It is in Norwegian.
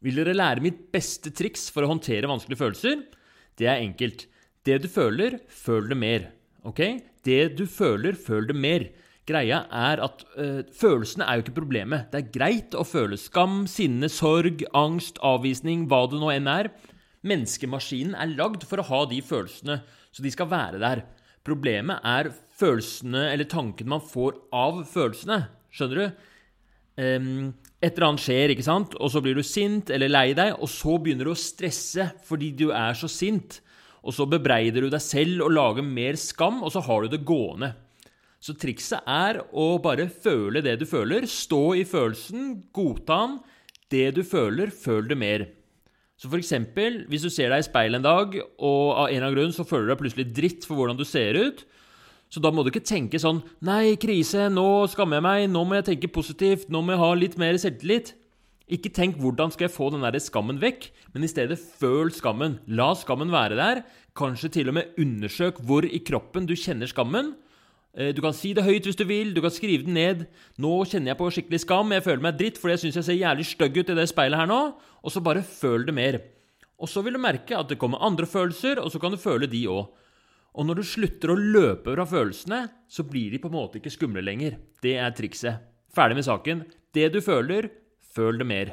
Vil dere lære mitt beste triks for å håndtere vanskelige følelser? Det er enkelt. Det du føler, føl det mer. Ok? Det du føler, føl det mer. Greia er at øh, følelsene er jo ikke problemet. Det er greit å føle skam, sinne, sorg, angst, avvisning, hva det nå enn er. Menneskemaskinen er lagd for å ha de følelsene, så de skal være der. Problemet er følelsene eller tankene man får av følelsene. Skjønner du? Um, et eller annet skjer, ikke sant? og så blir du sint eller lei deg, og så begynner du å stresse fordi du er så sint. Og så bebreider du deg selv og lager mer skam, og så har du det gående. Så trikset er å bare føle det du føler. Stå i følelsen, godta den. Det du føler, føl det mer. Så for eksempel, hvis du ser deg i speilet en dag, og av en eller annen grunn så føler du deg plutselig dritt for hvordan du ser ut, så da må du ikke tenke sånn Nei, krise, nå skammer jeg meg, nå må jeg tenke positivt, nå må jeg ha litt mer selvtillit. Ikke tenk 'hvordan skal jeg få den der skammen vekk', men i stedet føl skammen. La skammen være der. Kanskje til og med undersøk hvor i kroppen du kjenner skammen. Eh, du kan si det høyt hvis du vil, du kan skrive den ned. 'Nå kjenner jeg på skikkelig skam, jeg føler meg dritt fordi jeg syns jeg ser jævlig stygg ut i det speilet her nå.' Og så bare føl det mer. Og så vil du merke at det kommer andre følelser, og så kan du føle de òg. Og når du slutter å løpe fra følelsene, så blir de på en måte ikke skumle lenger. Det er trikset. Ferdig med saken. Det du føler, føl det mer.